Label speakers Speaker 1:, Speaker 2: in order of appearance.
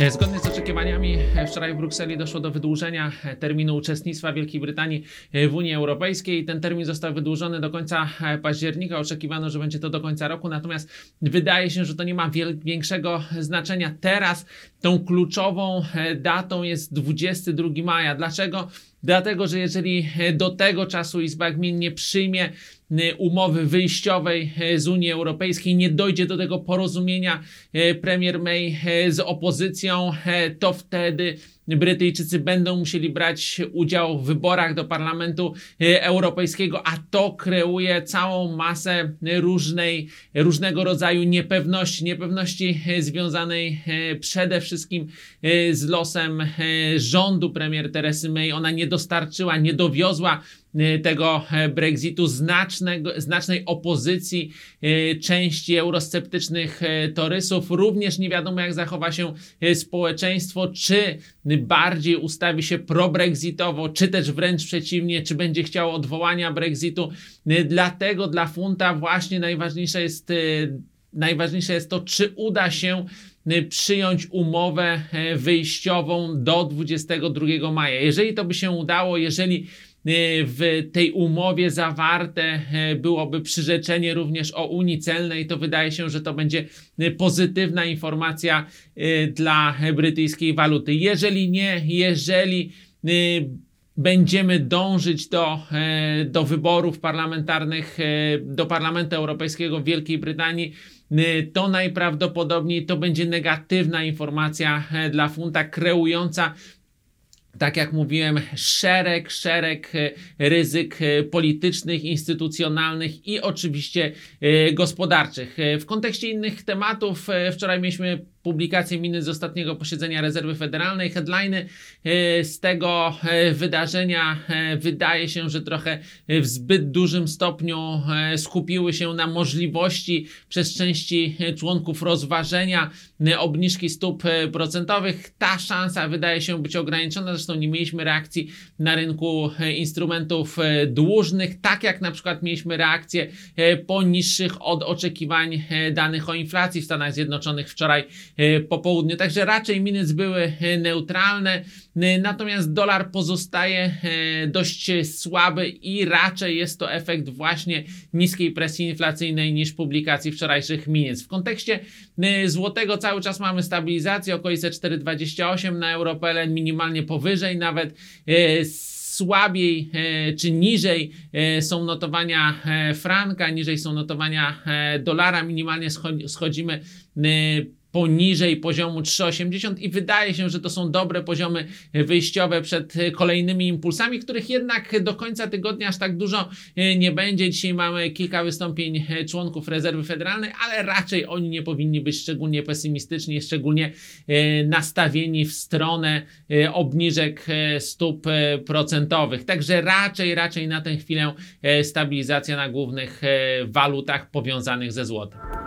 Speaker 1: E, Zgodnie z oczekiwaniami e, wczoraj w Brukseli doszło do wydłużenia e, terminu uczestnictwa Wielkiej Brytanii w Unii Europejskiej. Ten termin został wydłużony do końca października. Oczekiwano, że będzie to do końca roku, natomiast wydaje się, że to nie ma większego znaczenia. Teraz tą kluczową datą jest 22 maja. Dlaczego? Dlatego, że jeżeli e, do tego czasu Izba Gmin nie przyjmie e, umowy wyjściowej e, z Unii Europejskiej, nie dojdzie do tego porozumienia premier May z opozycją, to wtedy Brytyjczycy będą musieli brać udział w wyborach do Parlamentu Europejskiego, a to kreuje całą masę różnej, różnego rodzaju niepewności. Niepewności związanej przede wszystkim z losem rządu premier Teresy May. Ona nie dostarczyła, nie dowiozła e, tego e, Brexitu znacznego, znacznej opozycji e, części eurosceptycznych torysów. Również nie wiadomo, jak zachowa się społeczeństwo, czy bardziej ustawi się pro-brexitowo, czy też wręcz przeciwnie, czy będzie chciało odwołania Brexitu. Dlatego dla funta właśnie najważniejsze jest, najważniejsze jest to, czy uda się e, przyjąć umowę e, wyjściową do 22 maja. Jeżeli to by się udało, jeżeli e, w tej umowie zawarte e, byłoby przyrzeczenie również o Unii Celnej, to wydaje się, że to będzie e, pozytywna informacja dla brytyjskiej waluty. Jeżeli nie, jeżeli będziemy dążyć do, e, do wyborów parlamentarnych, e, do Parlamentu Europejskiego w Wielkiej Brytanii, e, to najprawdopodobniej to będzie negatywna informacja dla funta, kreująca tak jak mówiłem, szereg, szereg ryzyk politycznych, instytucjonalnych i oczywiście gospodarczych. W kontekście innych tematów, wczoraj mieliśmy publikację miny z ostatniego posiedzenia Rezerwy Federalnej. Headliny e, z tego e, wydarzenia e, wydaje się, że trochę w zbyt dużym stopniu skupiły się na możliwości przez części członków rozważenia obniżki stóp procentowych. Ta szansa wydaje się być ograniczona. Zresztą nie mieliśmy reakcji na rynku instrumentów dłużnych, tak jak na przykład mieliśmy reakcję po niższych od oczekiwań danych o inflacji w Stanach Zjednoczonych wczoraj po południu. Także raczej miny były e, neutralne, e, natomiast dolar pozostaje e, dość słaby i raczej jest to efekt właśnie niskiej presji inflacyjnej niż publikacji wczorajszych miniec. W kontekście e, złotego cały czas mamy stabilizację, okolice 4,28 na europele, minimalnie powyżej nawet. e, Słabiej e, czy niżej e, są notowania e, franka, niżej są notowania e, dolara, minimalnie scho- schodzimy e, poniżej poziomu 3,80 i wydaje się, że to są dobre poziomy wyjściowe przed kolejnymi impulsami, których jednak do końca tygodnia aż tak dużo e, nie będzie. Dzisiaj mamy kilka wystąpień e, członków rezerwy federalnej, ale raczej oni nie powinni być szczególnie pesymistyczni, szczególnie e, nastawieni w stronę obniżek stóp procentowych. Także raczej, raczej na tę chwilę stabilizacja na głównych walutach powiązanych ze złotem.